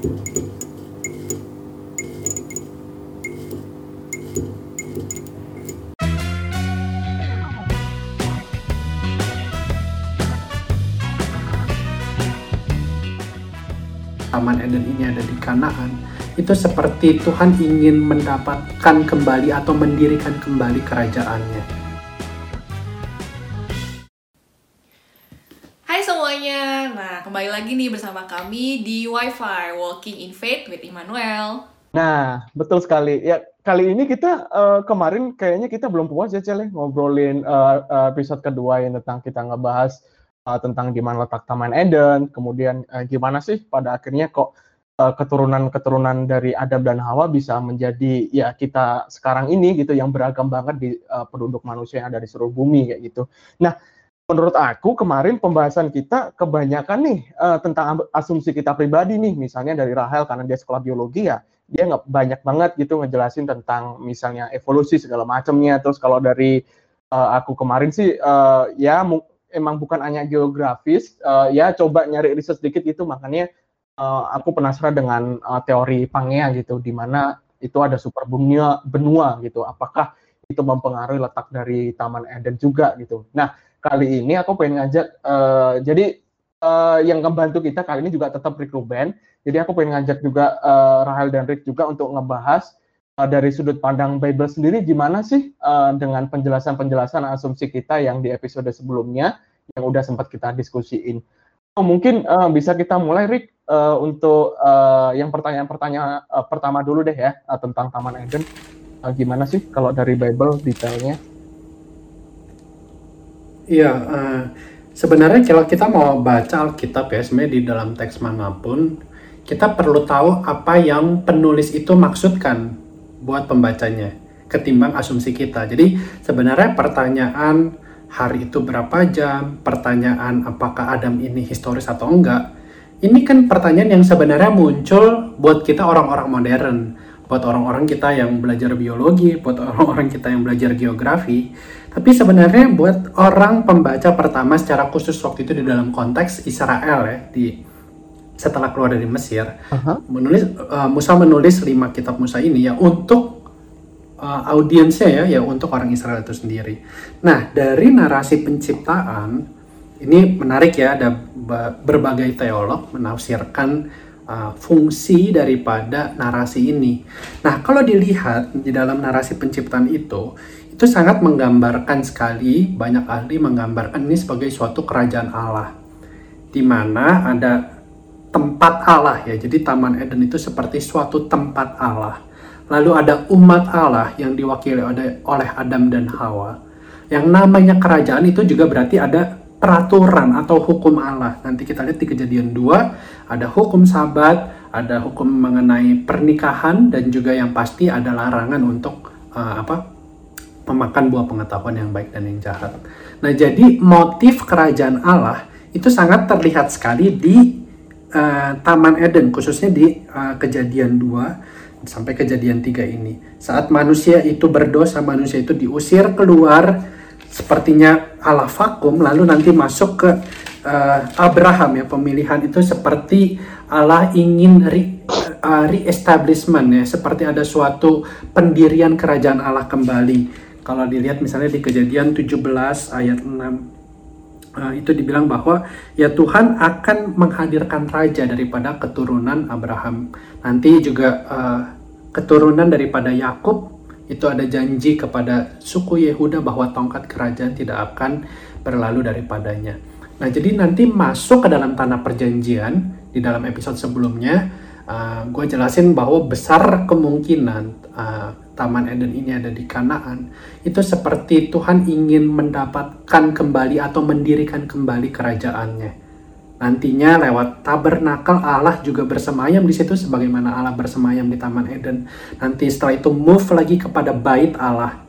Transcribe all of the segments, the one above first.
Taman Eden ini ada di Kanaan, itu seperti Tuhan ingin mendapatkan kembali atau mendirikan kembali kerajaannya. Lagi nih bersama kami di Wi-Fi Walking in Faith with Immanuel. Nah, betul sekali. Ya, kali ini kita uh, kemarin kayaknya kita belum puas ya, Cele, ngobrolin uh, episode kedua yang tentang kita ngebahas uh, tentang gimana letak Taman Eden, kemudian uh, gimana sih pada akhirnya kok keturunan-keturunan dari Adam dan Hawa bisa menjadi ya kita sekarang ini gitu yang beragam banget di uh, penduduk manusia yang ada di seluruh bumi kayak gitu. Nah, menurut aku kemarin pembahasan kita kebanyakan nih uh, tentang asumsi kita pribadi nih, misalnya dari Rahel karena dia sekolah biologi ya, dia nggak banyak banget gitu ngejelasin tentang misalnya evolusi segala macamnya. Terus kalau dari uh, aku kemarin sih uh, ya emang bukan hanya geografis, uh, ya coba nyari riset sedikit gitu, makanya uh, aku penasaran dengan uh, teori Pangea gitu, di mana itu ada super benua, benua gitu. Apakah itu mempengaruhi letak dari Taman Eden juga gitu. Nah kali ini aku pengen ngajak, uh, jadi uh, yang membantu kita kali ini juga tetap Rick Ruben. Jadi aku pengen ngajak juga uh, Rahel dan Rick juga untuk ngebahas uh, dari sudut pandang Bible sendiri gimana sih uh, dengan penjelasan-penjelasan asumsi kita yang di episode sebelumnya yang udah sempat kita diskusiin. Oh, mungkin uh, bisa kita mulai Rick uh, untuk uh, yang pertanyaan-pertanyaan uh, pertama dulu deh ya uh, tentang Taman Eden. Uh, gimana sih kalau dari Bible detailnya? Iya, uh, sebenarnya kalau kita mau baca Alkitab ya, sebenarnya di dalam teks mana pun, kita perlu tahu apa yang penulis itu maksudkan buat pembacanya, ketimbang asumsi kita. Jadi sebenarnya pertanyaan hari itu berapa jam, pertanyaan apakah Adam ini historis atau enggak, ini kan pertanyaan yang sebenarnya muncul buat kita orang-orang modern, buat orang-orang kita yang belajar biologi, buat orang-orang kita yang belajar geografi, tapi sebenarnya buat orang pembaca pertama secara khusus waktu itu di dalam konteks Israel ya, di setelah keluar dari Mesir, uh -huh. menulis uh, Musa menulis lima kitab Musa ini ya untuk uh, audiensnya ya ya untuk orang Israel itu sendiri. Nah dari narasi penciptaan ini menarik ya ada berbagai teolog menafsirkan uh, fungsi daripada narasi ini. Nah kalau dilihat di dalam narasi penciptaan itu itu sangat menggambarkan sekali banyak ahli menggambarkan ini sebagai suatu kerajaan Allah di mana ada tempat Allah ya. Jadi Taman Eden itu seperti suatu tempat Allah Lalu ada umat Allah yang diwakili oleh Adam dan Hawa. Yang namanya kerajaan itu juga berarti ada peraturan atau hukum Allah. Nanti kita lihat di kejadian 2, ada hukum sabat, ada hukum mengenai pernikahan, dan juga yang pasti ada larangan untuk uh, apa memakan buah pengetahuan yang baik dan yang jahat. Nah, jadi motif kerajaan Allah itu sangat terlihat sekali di uh, Taman Eden, khususnya di uh, kejadian 2 sampai kejadian tiga ini. Saat manusia itu berdosa, manusia itu diusir keluar, sepertinya Allah vakum, lalu nanti masuk ke uh, Abraham ya pemilihan itu seperti Allah ingin re, uh, re-establishment ya, seperti ada suatu pendirian kerajaan Allah kembali. Kalau dilihat misalnya di kejadian 17 ayat 6 Uh, itu dibilang bahwa ya Tuhan akan menghadirkan raja daripada keturunan Abraham. Nanti juga uh, keturunan daripada Yakub itu ada janji kepada suku Yehuda bahwa tongkat kerajaan tidak akan berlalu daripadanya. Nah, jadi nanti masuk ke dalam tanah perjanjian di dalam episode sebelumnya, uh, gue jelasin bahwa besar kemungkinan uh, Taman Eden ini ada di Kanaan, itu seperti Tuhan ingin mendapatkan kembali atau mendirikan kembali kerajaannya. Nantinya lewat tabernakel Allah juga bersemayam di situ sebagaimana Allah bersemayam di Taman Eden. Nanti setelah itu move lagi kepada bait Allah.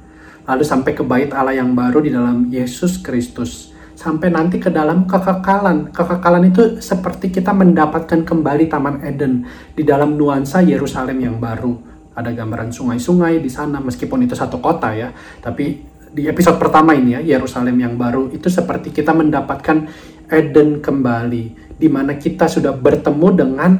Lalu sampai ke bait Allah yang baru di dalam Yesus Kristus. Sampai nanti ke dalam kekekalan. Kekekalan itu seperti kita mendapatkan kembali Taman Eden di dalam nuansa Yerusalem yang baru ada gambaran sungai-sungai di sana meskipun itu satu kota ya tapi di episode pertama ini ya Yerusalem yang baru itu seperti kita mendapatkan Eden kembali di mana kita sudah bertemu dengan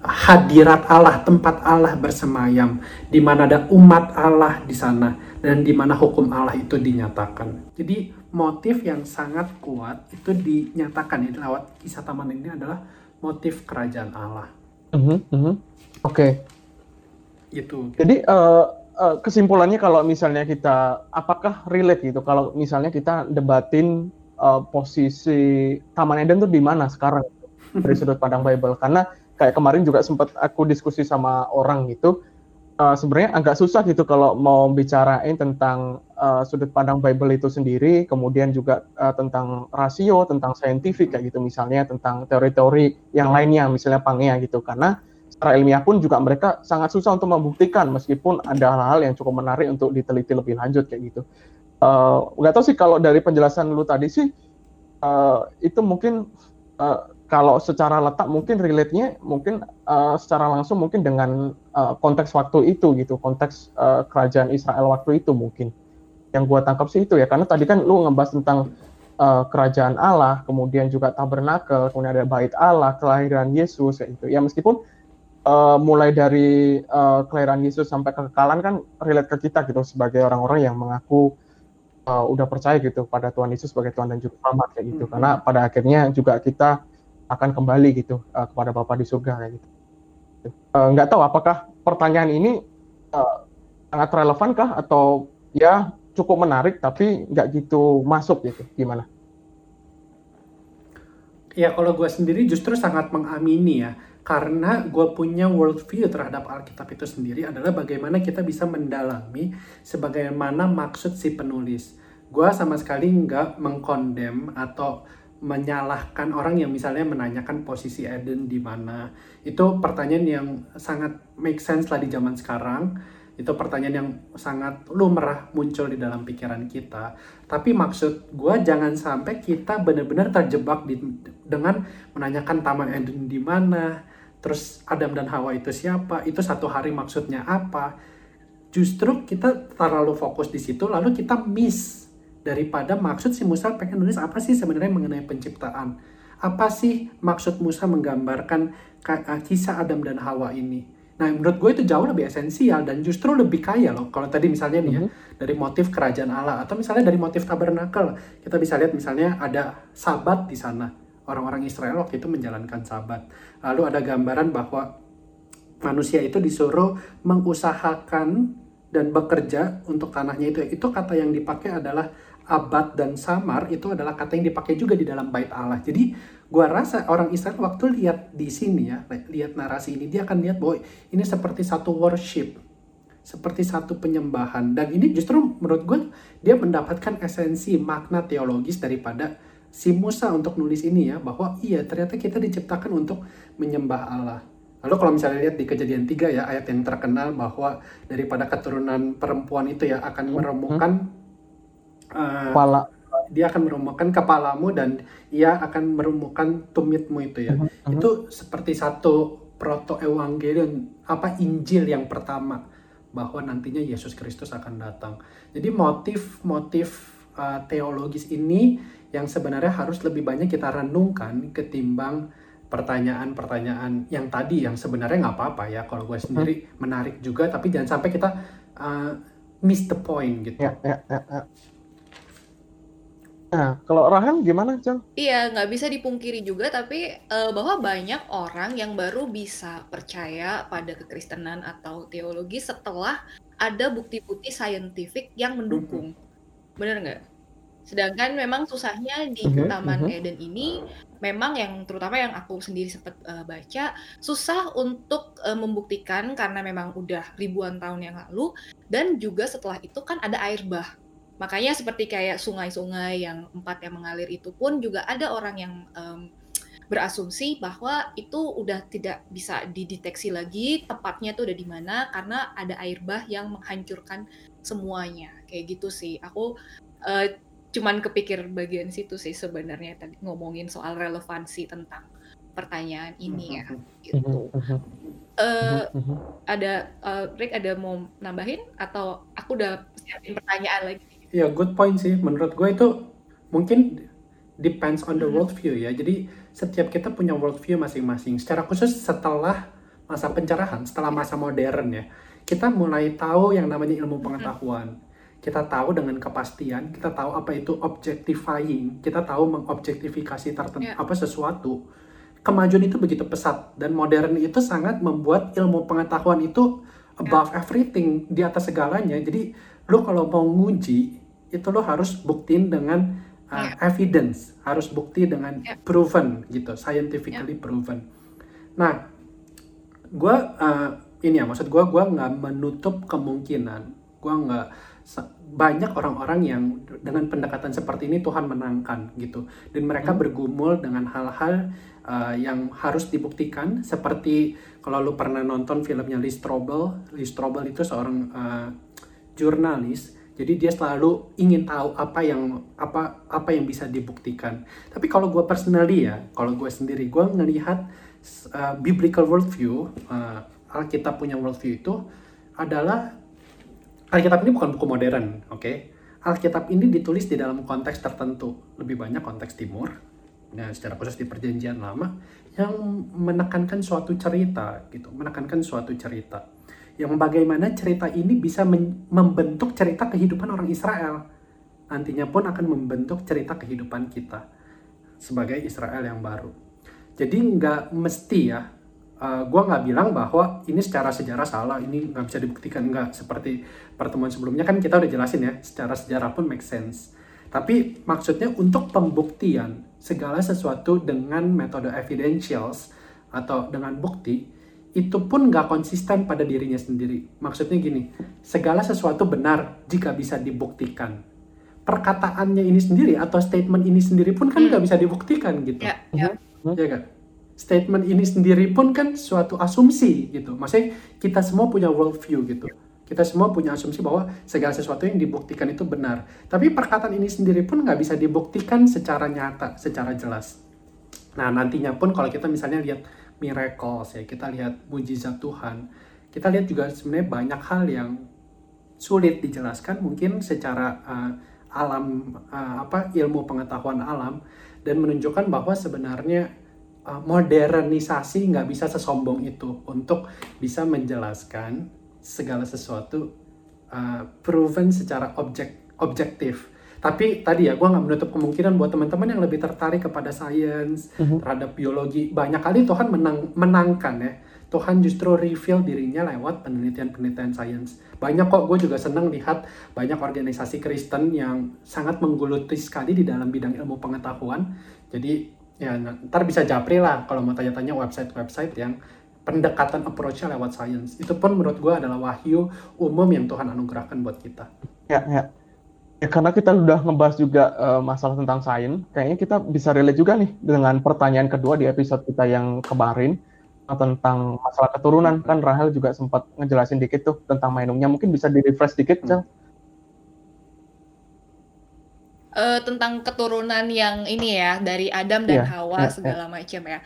hadirat Allah, tempat Allah bersemayam, di mana ada umat Allah di sana, dan di mana hukum Allah itu dinyatakan. Jadi motif yang sangat kuat itu dinyatakan ya lewat kisah taman ini adalah motif kerajaan Allah. Mhm, mhm. Oke. Okay. Itu. Jadi uh, uh, kesimpulannya kalau misalnya kita apakah relate gitu kalau misalnya kita debatin uh, posisi Taman Eden tuh di mana sekarang? Dari sudut pandang Bible. Karena kayak kemarin juga sempat aku diskusi sama orang gitu uh, sebenarnya agak susah gitu kalau mau bicarain tentang uh, sudut pandang Bible itu sendiri kemudian juga uh, tentang rasio tentang saintifik kayak gitu misalnya tentang teori-teori yang lainnya misalnya pangea gitu. Karena secara ilmiah pun juga mereka sangat susah untuk membuktikan meskipun ada hal-hal yang cukup menarik untuk diteliti lebih lanjut kayak gitu nggak uh, tahu sih kalau dari penjelasan lu tadi sih uh, itu mungkin uh, kalau secara letak mungkin relate-nya mungkin uh, secara langsung mungkin dengan uh, konteks waktu itu gitu, konteks uh, kerajaan Israel waktu itu mungkin. Yang gua tangkap sih itu ya, karena tadi kan lu ngebahas tentang uh, kerajaan Allah, kemudian juga tabernakel, kemudian ada bait Allah, kelahiran Yesus kayak gitu. Ya meskipun uh, mulai dari uh, kelahiran Yesus sampai kekekalan kan relate ke kita gitu sebagai orang-orang yang mengaku uh, udah percaya gitu pada Tuhan Yesus sebagai Tuhan dan Juru Selamat kayak gitu. Mm -hmm. Karena pada akhirnya juga kita akan kembali gitu uh, kepada Bapa di surga kayak gitu. Uh, nggak tahu apakah pertanyaan ini uh, sangat relevan kah atau ya cukup menarik tapi nggak gitu masuk gitu gimana? Ya kalau gue sendiri justru sangat mengamini ya karena gue punya worldview terhadap Alkitab itu sendiri adalah bagaimana kita bisa mendalami sebagaimana maksud si penulis. Gue sama sekali nggak mengkondem atau menyalahkan orang yang misalnya menanyakan posisi Eden di mana. Itu pertanyaan yang sangat make sense lah di zaman sekarang. Itu pertanyaan yang sangat lumrah muncul di dalam pikiran kita. Tapi maksud gue jangan sampai kita benar-benar terjebak di, dengan menanyakan Taman Eden di mana, terus Adam dan Hawa itu siapa, itu satu hari maksudnya apa. Justru kita terlalu fokus di situ, lalu kita miss daripada maksud si Musa pengen nulis apa sih sebenarnya mengenai penciptaan. Apa sih maksud Musa menggambarkan eh, kisah Adam dan Hawa ini? Nah, menurut gue itu jauh lebih esensial dan justru lebih kaya loh. Kalau tadi misalnya nih ya, mm-hmm. dari motif kerajaan Allah atau misalnya dari motif tabernakel, kita bisa lihat misalnya ada sabat di sana. Orang-orang Israel waktu itu menjalankan sabat. Lalu ada gambaran bahwa manusia itu disuruh mengusahakan dan bekerja untuk tanahnya itu. Itu kata yang dipakai adalah abad dan samar itu adalah kata yang dipakai juga di dalam bait Allah. Jadi gua rasa orang Israel waktu lihat di sini ya, lihat narasi ini dia akan lihat bahwa ini seperti satu worship, seperti satu penyembahan dan ini justru menurut gue dia mendapatkan esensi makna teologis daripada si Musa untuk nulis ini ya bahwa iya ternyata kita diciptakan untuk menyembah Allah. Lalu kalau misalnya lihat di kejadian tiga ya ayat yang terkenal bahwa daripada keturunan perempuan itu ya akan hmm. meremukan uh, kepala dia akan merumukkan kepalamu dan ia akan merumukkan tumitmu itu ya. -huh. Itu seperti satu proto evangelion apa Injil yang pertama bahwa nantinya Yesus Kristus akan datang. Jadi motif-motif uh, teologis ini yang sebenarnya harus lebih banyak kita renungkan ketimbang pertanyaan-pertanyaan yang tadi yang sebenarnya nggak apa-apa ya kalau gue sendiri hmm. menarik juga tapi jangan sampai kita uh, miss the point gitu. Ya, ya, ya, ya. Nah, kalau Rahel gimana, Cang? Iya, nggak bisa dipungkiri juga, tapi uh, bahwa banyak orang yang baru bisa percaya pada kekristenan atau teologi setelah ada bukti-bukti saintifik yang mendukung. Bener nggak? Sedangkan memang susahnya di uh Taman uh Eden ini, memang yang terutama yang aku sendiri sempat uh, baca, susah untuk uh, membuktikan karena memang udah ribuan tahun yang lalu, dan juga setelah itu kan ada air bah Makanya seperti kayak sungai-sungai yang empat yang mengalir itu pun juga ada orang yang um, berasumsi bahwa itu udah tidak bisa dideteksi lagi tepatnya tuh udah di mana karena ada air bah yang menghancurkan semuanya. Kayak gitu sih. Aku uh, cuman kepikir bagian situ sih sebenarnya tadi ngomongin soal relevansi tentang pertanyaan ini ya gitu. Uh, ada uh, Rick ada mau nambahin atau aku udah siapin pertanyaan lagi? ya good point sih. Menurut gue itu mungkin depends on the world view ya. Jadi setiap kita punya worldview masing-masing. Secara khusus setelah masa pencerahan, setelah masa modern ya, kita mulai tahu yang namanya ilmu pengetahuan. Kita tahu dengan kepastian, kita tahu apa itu objectifying, kita tahu mengobjektifikasi tertentu Ya. apa sesuatu. Kemajuan itu begitu pesat dan modern itu sangat membuat ilmu pengetahuan itu above everything, di atas segalanya. Jadi lu kalau mau nguji itu lo harus buktiin dengan uh, evidence, harus bukti dengan Ya. proven gitu, scientifically proven. Nah, gue ini ya maksud gue gue nggak menutup kemungkinan gue nggak banyak orang-orang yang dengan pendekatan seperti ini Tuhan menangkan gitu dan mereka bergumul dengan hal-hal uh, yang harus dibuktikan seperti kalau lu pernah nonton filmnya Lee Strobel Lee Strobel itu seorang uh, jurnalis jadi dia selalu ingin tahu apa yang apa apa yang bisa dibuktikan. Tapi kalau gue personally ya kalau gue sendiri gue ngelihat uh, biblical worldview uh, Alkitab punya worldview itu adalah Alkitab ini bukan buku modern, oke? Alkitab ini ditulis di dalam konteks tertentu, lebih banyak konteks timur, nah secara khusus di perjanjian lama, yang menekankan suatu cerita, gitu, menekankan suatu cerita, yang bagaimana cerita ini bisa membentuk cerita kehidupan orang Israel, nantinya pun akan membentuk cerita kehidupan kita sebagai Israel yang baru. Jadi nggak mesti ya uh, gue nggak bilang bahwa ini secara sejarah salah, ini nggak bisa dibuktikan nggak seperti pertemuan sebelumnya kan kita udah jelasin ya, secara sejarah pun make sense. Tapi maksudnya untuk pembuktian segala sesuatu dengan metode evidentials atau dengan bukti itu pun nggak konsisten pada dirinya sendiri. Maksudnya gini, segala sesuatu benar jika bisa dibuktikan. Perkataannya ini sendiri atau statement ini sendiri pun kan Hmm. nggak bisa dibuktikan gitu Ya, ya. ya kan? Statement ini sendiri pun kan suatu asumsi gitu. Maksudnya kita semua punya worldview gitu. Kita semua punya asumsi bahwa segala sesuatu yang dibuktikan itu benar. Tapi perkataan ini sendiri pun nggak bisa dibuktikan secara nyata, secara jelas. Nah nantinya pun kalau kita misalnya lihat miracles ya, kita lihat mujizat Tuhan, kita lihat juga sebenarnya banyak hal yang sulit dijelaskan mungkin secara uh, alam uh, apa ilmu pengetahuan alam dan menunjukkan bahwa sebenarnya uh, modernisasi nggak bisa sesombong itu untuk bisa menjelaskan segala sesuatu uh, proven secara objek objektif. Tapi tadi ya, gue nggak menutup kemungkinan buat teman-teman yang lebih tertarik kepada sains, Mhm. terhadap biologi. Banyak kali Tuhan menang, menangkan ya. Tuhan justru reveal dirinya lewat penelitian-penelitian sains. Banyak kok, gue juga seneng lihat banyak organisasi Kristen yang sangat menggeluti sekali di dalam bidang ilmu pengetahuan. Jadi ya ntar bisa japri lah kalau mau tanya-tanya website-website yang pendekatan approach-nya lewat sains. Itu pun menurut gue adalah wahyu umum yang Tuhan anugerahkan buat kita. Ya, ya. Ya, karena kita udah ngebahas juga eh, masalah tentang sains, kayaknya kita bisa relate juga nih dengan pertanyaan kedua di episode kita yang kemarin eh, tentang masalah keturunan. Kan Rahel juga sempat ngejelasin dikit tuh tentang mainungnya. Mungkin bisa di-refresh dikit, Cel. Eh, tentang keturunan yang ini ya dari Adam dan Iya, Hawa iya, segala macam ya.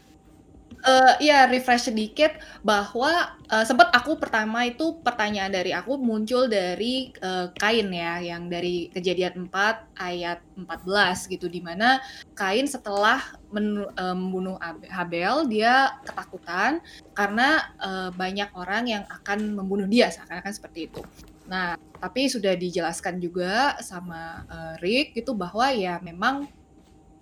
Eh ya refresh sedikit bahwa eh, sempat aku pertama itu pertanyaan dari aku muncul dari eh, Kain ya yang dari kejadian 4 ayat 14 gitu di mana Kain setelah men- eh, membunuh Ab- Habel dia ketakutan karena eh, banyak orang yang akan membunuh dia seakan-akan seperti itu. Nah, tapi sudah dijelaskan juga sama eh, Rick gitu bahwa ya memang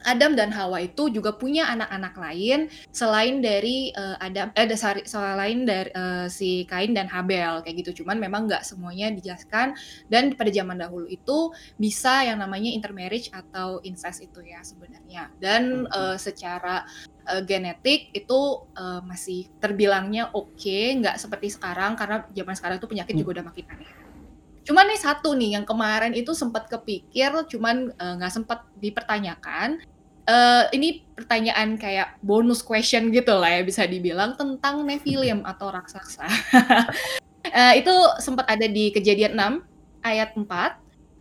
Adam dan Hawa itu juga punya anak-anak lain selain dari eh, Adam eh dasar- selain dari eh, si Kain dan Habel kayak gitu. Cuman memang nggak semuanya dijelaskan dan pada zaman dahulu itu bisa yang namanya intermarriage atau incest itu ya sebenarnya. Dan Mhm. eh, secara eh, genetik itu eh, masih terbilangnya oke, nggak seperti sekarang karena zaman sekarang itu penyakit juga udah makin aneh. Cuman nih satu nih yang kemarin itu sempat kepikir, cuman eh, nggak sempat dipertanyakan. Eh, ini pertanyaan kayak bonus question gitu lah ya bisa dibilang tentang Nephilim atau raksasa. Eh, itu sempat ada di kejadian 6 ayat 4.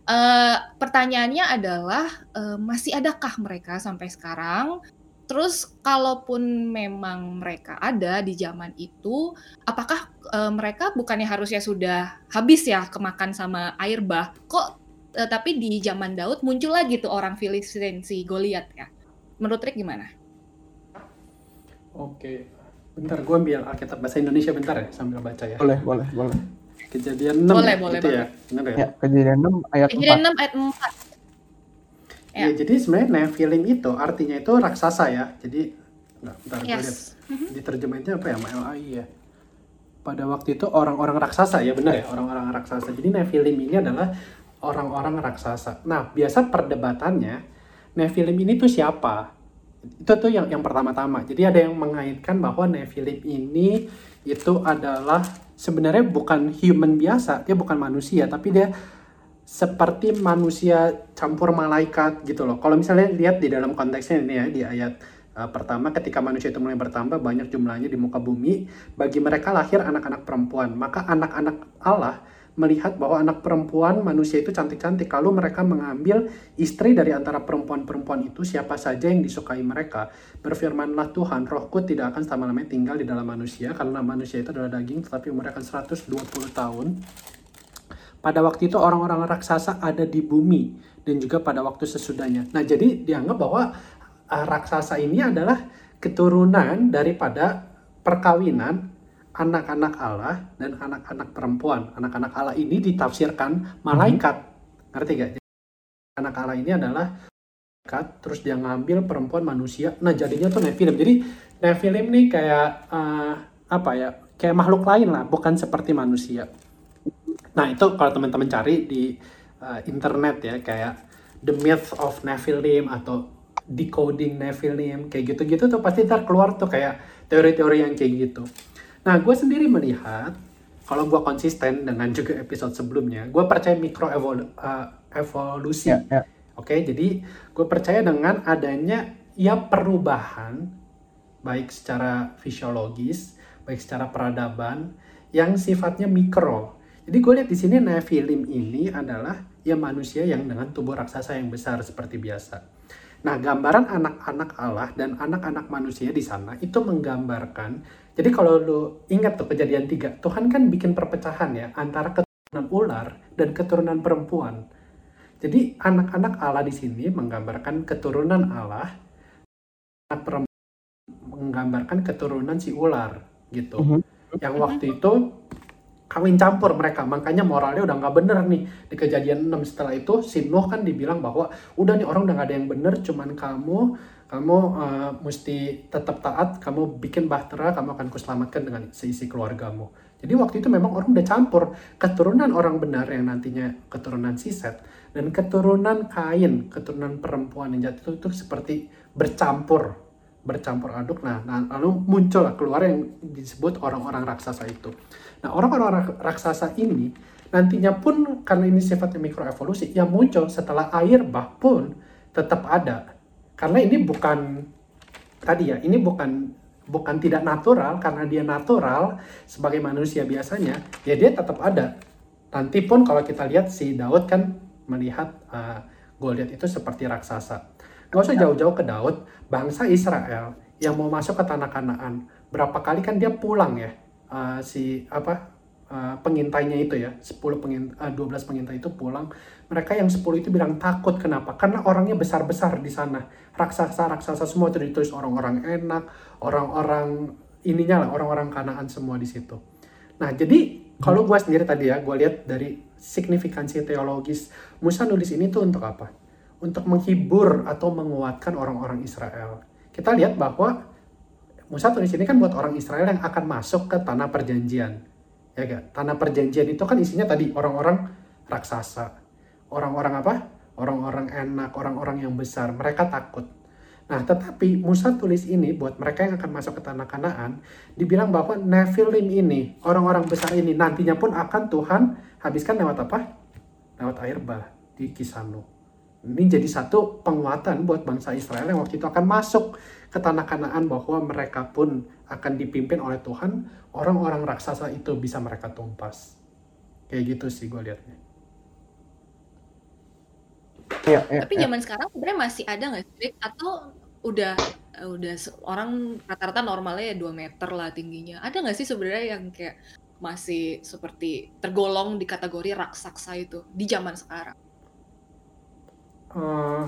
Eh, pertanyaannya adalah eh, masih adakah mereka sampai sekarang? Terus kalaupun memang mereka ada di zaman itu, apakah eh, mereka bukannya harusnya sudah habis ya kemakan sama air bah? Kok eh, tapi di zaman Daud muncul lagi tuh orang Filistin si Goliat ya. Menurut Rick gimana? Oke. Bentar, gue ambil Alkitab bahasa Indonesia bentar ya, sambil baca ya. Boleh, boleh, boleh. Kejadian 6 Boleh, ya, boleh, itu boleh. ya. Benar ya? Ya, kejadian 6 ayat Kejadian 4. 6 ayat 4. Ya, jadi sebenarnya Nephilim itu artinya itu raksasa ya. Jadi, bentar, bentar gue lihat. Yes. Diterjemahnya apa ya, MLI ya. Pada waktu itu orang-orang raksasa ya, benar ya, orang-orang raksasa. Jadi Nephilim ini adalah orang-orang raksasa. Nah, biasa perdebatannya Nephilim ini tuh siapa? Itu tuh yang yang pertama-tama. Jadi ada yang mengaitkan bahwa Nephilim ini itu adalah sebenarnya bukan human biasa, dia bukan manusia, tapi dia seperti manusia campur malaikat gitu loh. Kalau misalnya lihat di dalam konteksnya ini ya di ayat uh, pertama ketika manusia itu mulai bertambah banyak jumlahnya di muka bumi, bagi mereka lahir anak-anak perempuan. Maka anak-anak Allah melihat bahwa anak perempuan manusia itu cantik-cantik. Lalu mereka mengambil istri dari antara perempuan-perempuan itu siapa saja yang disukai mereka. Berfirmanlah Tuhan, rohku tidak akan selama-lamanya tinggal di dalam manusia karena manusia itu adalah daging tetapi umurnya akan 120 tahun. Pada waktu itu orang-orang raksasa ada di bumi dan juga pada waktu sesudahnya. Nah, jadi dianggap bahwa uh, raksasa ini adalah keturunan daripada perkawinan anak-anak Allah dan anak-anak perempuan. Anak-anak Allah ini ditafsirkan malaikat. Ngerti gak? Jadi, anak Allah ini adalah malaikat, terus dia ngambil perempuan manusia. Nah, jadinya tuh Nephilim. Jadi Nephilim nih kayak uh, apa ya? Kayak makhluk lain lah, bukan seperti manusia. Nah, itu kalau teman-teman cari di uh, internet ya, kayak The Myth of Nephilim atau Decoding Nephilim, kayak gitu-gitu tuh pasti ntar keluar tuh kayak teori-teori yang kayak gitu. Nah, gue sendiri melihat, kalau gue konsisten dengan juga episode sebelumnya, gue percaya mikro evolusi. Ya, ya. Oke, jadi gue percaya dengan adanya ya perubahan, baik secara fisiologis, baik secara peradaban, yang sifatnya mikro. Jadi gue lihat di sini Nephilim ini adalah ya manusia yang dengan tubuh raksasa yang besar seperti biasa. Nah, gambaran anak-anak Allah dan anak-anak manusia di sana itu menggambarkan. Jadi kalau lu ingat tuh kejadian tiga, Tuhan kan bikin perpecahan ya antara keturunan ular dan keturunan perempuan. Jadi anak-anak Allah di sini menggambarkan keturunan Allah, anak perempuan menggambarkan keturunan si ular gitu. Mhm. Yang waktu itu kawin campur mereka, makanya moralnya udah nggak bener nih di kejadian 6 setelah itu si Nuh kan dibilang bahwa udah nih orang udah nggak ada yang bener, cuman kamu kamu uh, mesti tetap taat, kamu bikin bahtera, kamu akan kuselamatkan dengan seisi keluargamu. Jadi waktu itu memang orang udah campur keturunan orang benar yang nantinya keturunan Siset dan keturunan Kain, keturunan perempuan yang jatuh itu, seperti bercampur, bercampur aduk. Nah, nah lalu muncul keluar yang disebut orang-orang raksasa itu. Nah, orang-orang raksasa ini nantinya pun karena ini sifatnya mikroevolusi yang muncul setelah air bah pun tetap ada. Karena ini bukan tadi ya, ini bukan bukan tidak natural karena dia natural sebagai manusia biasanya, ya dia tetap ada. Nanti pun kalau kita lihat si Daud kan melihat uh, Goliat itu seperti raksasa. Gak usah jauh-jauh ke Daud, bangsa Israel yang mau masuk ke tanah Kanaan. Berapa kali kan dia pulang ya, uh, si apa uh, pengintainya itu ya, 10 pengint uh, 12 pengintai itu pulang. Mereka yang 10 itu bilang takut kenapa? Karena orangnya besar-besar di sana. Raksasa-raksasa semua itu ditulis orang-orang enak, orang-orang ininya lah, orang-orang Kanaan semua di situ. Nah, jadi kalau gue sendiri tadi ya, gue lihat dari signifikansi teologis, Musa nulis ini tuh untuk apa? Untuk menghibur atau menguatkan orang-orang Israel. Kita lihat bahwa Musa tulis ini kan buat orang Israel yang akan masuk ke tanah perjanjian. Ya gak? Tanah perjanjian itu kan isinya tadi orang-orang raksasa. Orang-orang apa? Orang-orang enak, orang-orang yang besar. Mereka takut. Nah, tetapi Musa tulis ini buat mereka yang akan masuk ke tanah Kanaan, dibilang bahwa Nephilim ini, orang-orang besar ini nantinya pun akan Tuhan habiskan lewat apa? Lewat air bah di Kisanu. Ini jadi satu penguatan buat bangsa Israel yang waktu itu akan masuk ke tanah Kanaan bahwa mereka pun akan dipimpin oleh Tuhan, orang-orang raksasa itu bisa mereka tumpas. Kayak gitu sih gue liatnya. Ya, ya, Tapi ya. zaman sekarang sebenarnya masih ada nggak sih? Rick? Atau udah udah orang rata-rata normalnya ya 2 meter lah tingginya. Ada nggak sih sebenarnya yang kayak masih seperti tergolong di kategori raksasa itu di zaman sekarang? Eh,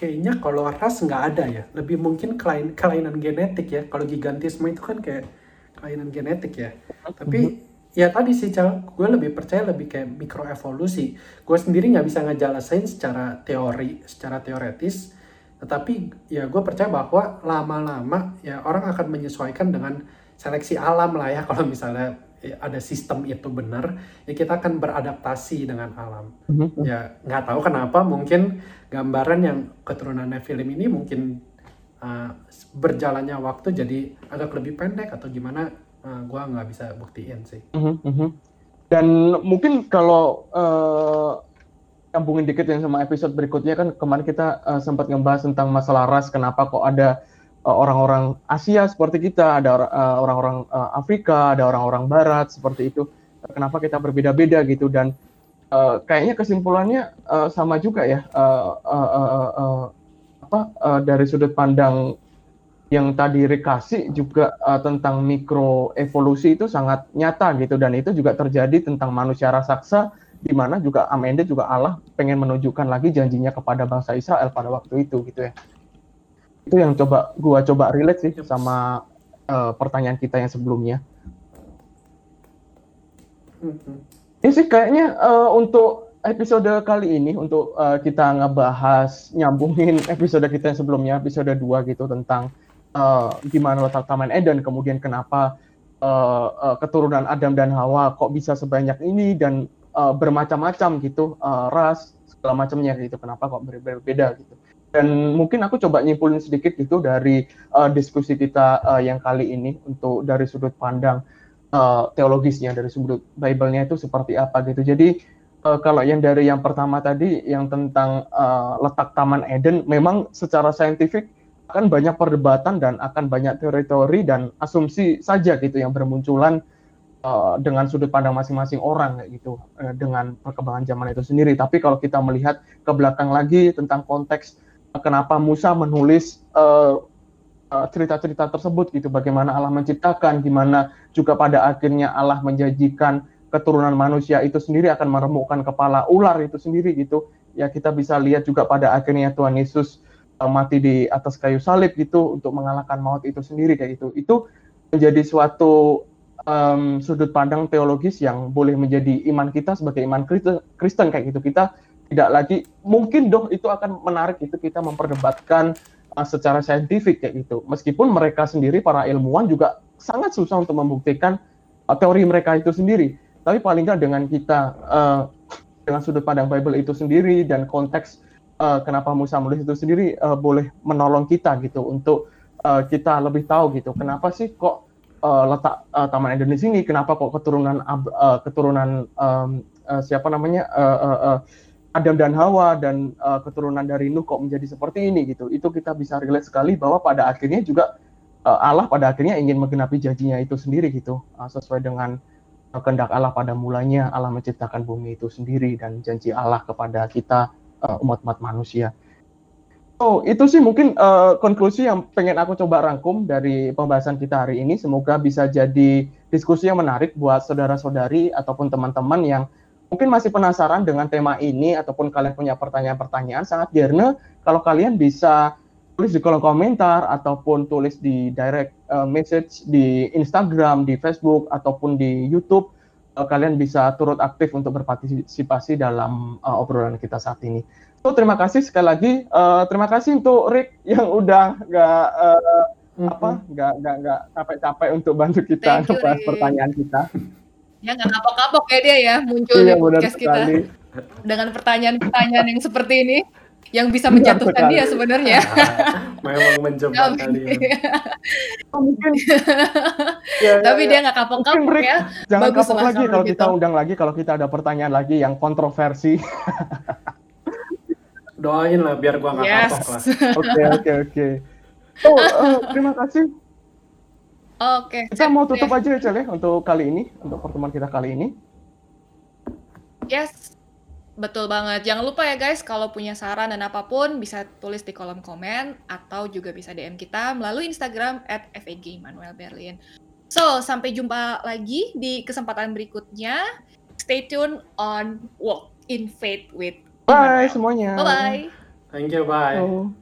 kayaknya kalau ras nggak ada ya. Lebih mungkin kelain, kelainan genetik ya. Kalau gigantisme itu kan kayak kelainan genetik ya. Tapi ya tadi sih Cal, gue lebih percaya lebih kayak mikroevolusi. Gue sendiri nggak bisa ngejelasin secara teori, secara teoretis. Tetapi ya gue percaya bahwa lama-lama ya orang akan menyesuaikan dengan seleksi alam lah ya. Kalau misalnya ya, ada sistem itu benar, ya kita akan beradaptasi dengan alam. Mhm. Ya nggak tahu kenapa mungkin gambaran yang keturunannya film ini mungkin uh, berjalannya waktu jadi agak lebih pendek atau gimana uh, gua nggak bisa buktiin sih. Mhm, mhm. Dan mungkin kalau eh, nyambungin dikit yang sama episode berikutnya kan kemarin kita eh, sempat ngebahas tentang masalah ras, kenapa kok ada eh, orang-orang Asia seperti kita, ada eh, orang-orang eh, Afrika, ada orang-orang Barat seperti itu. Kenapa kita berbeda-beda gitu dan eh, kayaknya kesimpulannya eh, sama juga ya eh, eh, eh, eh, eh, apa eh, dari sudut pandang yang tadi Rick kasih juga uh, tentang mikroevolusi itu sangat nyata gitu dan itu juga terjadi tentang manusia raksasa di mana juga Amende juga Allah pengen menunjukkan lagi janjinya kepada bangsa Israel pada waktu itu gitu ya. Itu yang coba gua coba relate sih sama uh, pertanyaan kita yang sebelumnya. Mhm. Ini sih kayaknya eh, untuk episode kali ini untuk eh, kita ngebahas nyambungin episode kita yang sebelumnya episode 2 gitu tentang eh, gimana letak Taman Eden kemudian kenapa eh, eh, keturunan Adam dan Hawa kok bisa sebanyak ini dan eh, bermacam-macam gitu eh, ras segala macamnya gitu kenapa kok ber- berbeda gitu. Dan mungkin aku coba nyimpulin sedikit gitu dari eh, diskusi kita eh, yang kali ini untuk dari sudut pandang uh, teologisnya dari sudut Bible-nya itu seperti apa gitu. Jadi uh, kalau yang dari yang pertama tadi yang tentang uh, letak Taman Eden memang secara saintifik akan banyak perdebatan dan akan banyak teori-teori dan asumsi saja gitu yang bermunculan uh, dengan sudut pandang masing-masing orang gitu uh, dengan perkembangan zaman itu sendiri. Tapi kalau kita melihat ke belakang lagi tentang konteks uh, kenapa Musa menulis uh, cerita-cerita tersebut gitu. Bagaimana Allah menciptakan gimana juga pada akhirnya Allah menjanjikan keturunan manusia itu sendiri akan meremukkan kepala ular itu sendiri gitu. Ya kita bisa lihat juga pada akhirnya Tuhan Yesus uh, mati di atas kayu salib gitu untuk mengalahkan maut itu sendiri kayak gitu. Itu menjadi suatu um, sudut pandang teologis yang boleh menjadi iman kita sebagai iman Kristen kayak gitu. Kita tidak lagi mungkin doh itu akan menarik itu kita memperdebatkan uh, secara saintifik kayak gitu. Meskipun mereka sendiri para ilmuwan juga sangat susah untuk membuktikan uh, teori mereka itu sendiri. Tapi paling nggak dengan kita uh, dengan sudut pandang Bible itu sendiri dan konteks uh, kenapa Musa menulis itu sendiri uh, boleh menolong kita gitu untuk uh, kita lebih tahu gitu. Kenapa sih kok uh, letak uh, Taman Eden di sini? Kenapa kok keturunan uh, keturunan um, uh, siapa namanya uh, uh, uh, Adam dan Hawa dan uh, keturunan dari Nuh kok menjadi seperti ini gitu. Itu kita bisa relate sekali bahwa pada akhirnya juga uh, Allah pada akhirnya ingin menggenapi janjinya itu sendiri gitu uh, sesuai dengan uh, kehendak Allah pada mulanya Allah menciptakan bumi itu sendiri dan janji Allah kepada kita uh, umat-umat manusia. So, itu sih mungkin uh, konklusi yang pengen aku coba rangkum dari pembahasan kita hari ini. Semoga bisa jadi diskusi yang menarik buat saudara-saudari ataupun teman-teman yang mungkin masih penasaran dengan tema ini ataupun kalian punya pertanyaan-pertanyaan sangat gerne kalau kalian bisa tulis di kolom komentar ataupun tulis di direct uh, message di Instagram, di Facebook ataupun di YouTube uh, kalian bisa turut aktif untuk berpartisipasi dalam uh, obrolan kita saat ini. So terima kasih sekali lagi uh, terima kasih untuk Rick yang udah nggak uh, apa nggak nggak nggak capek-capek untuk bantu kita ngebahas pertanyaan kita. Ya nggak kapok-kapok ya dia ya muncul Iya di podcast kita sekali. dengan pertanyaan-pertanyanyaan yang seperti ini yang bisa menjatuhkan sekali. dia sebenarnya. Memang menjebak Tapi, kalian. Oh, mungkin ya, ya, tapi ya. dia nggak kapok-kapok ya. Jangan Bagus kapok lagi kalau gitu. kita undang lagi kalau kita ada pertanyaan lagi yang kontroversi. Doain lah biar gua nggak Yes. kapok lah. Oke oke oke. Oh eh, terima kasih. Oke. Kita mau tutup Deh. aja ya Cel ya untuk kali ini untuk pertemuan kita kali ini. Yes. Betul banget. Jangan lupa ya guys, kalau punya saran dan apa pun bisa tulis di kolom komen atau juga bisa DM kita melalui Instagram at FEG Manuel Berlin. So, sampai jumpa lagi di kesempatan berikutnya. Stay tune on Walk in Faith with Bye Immanuel. semuanya. Bye-bye. Thank you, bye. Oh.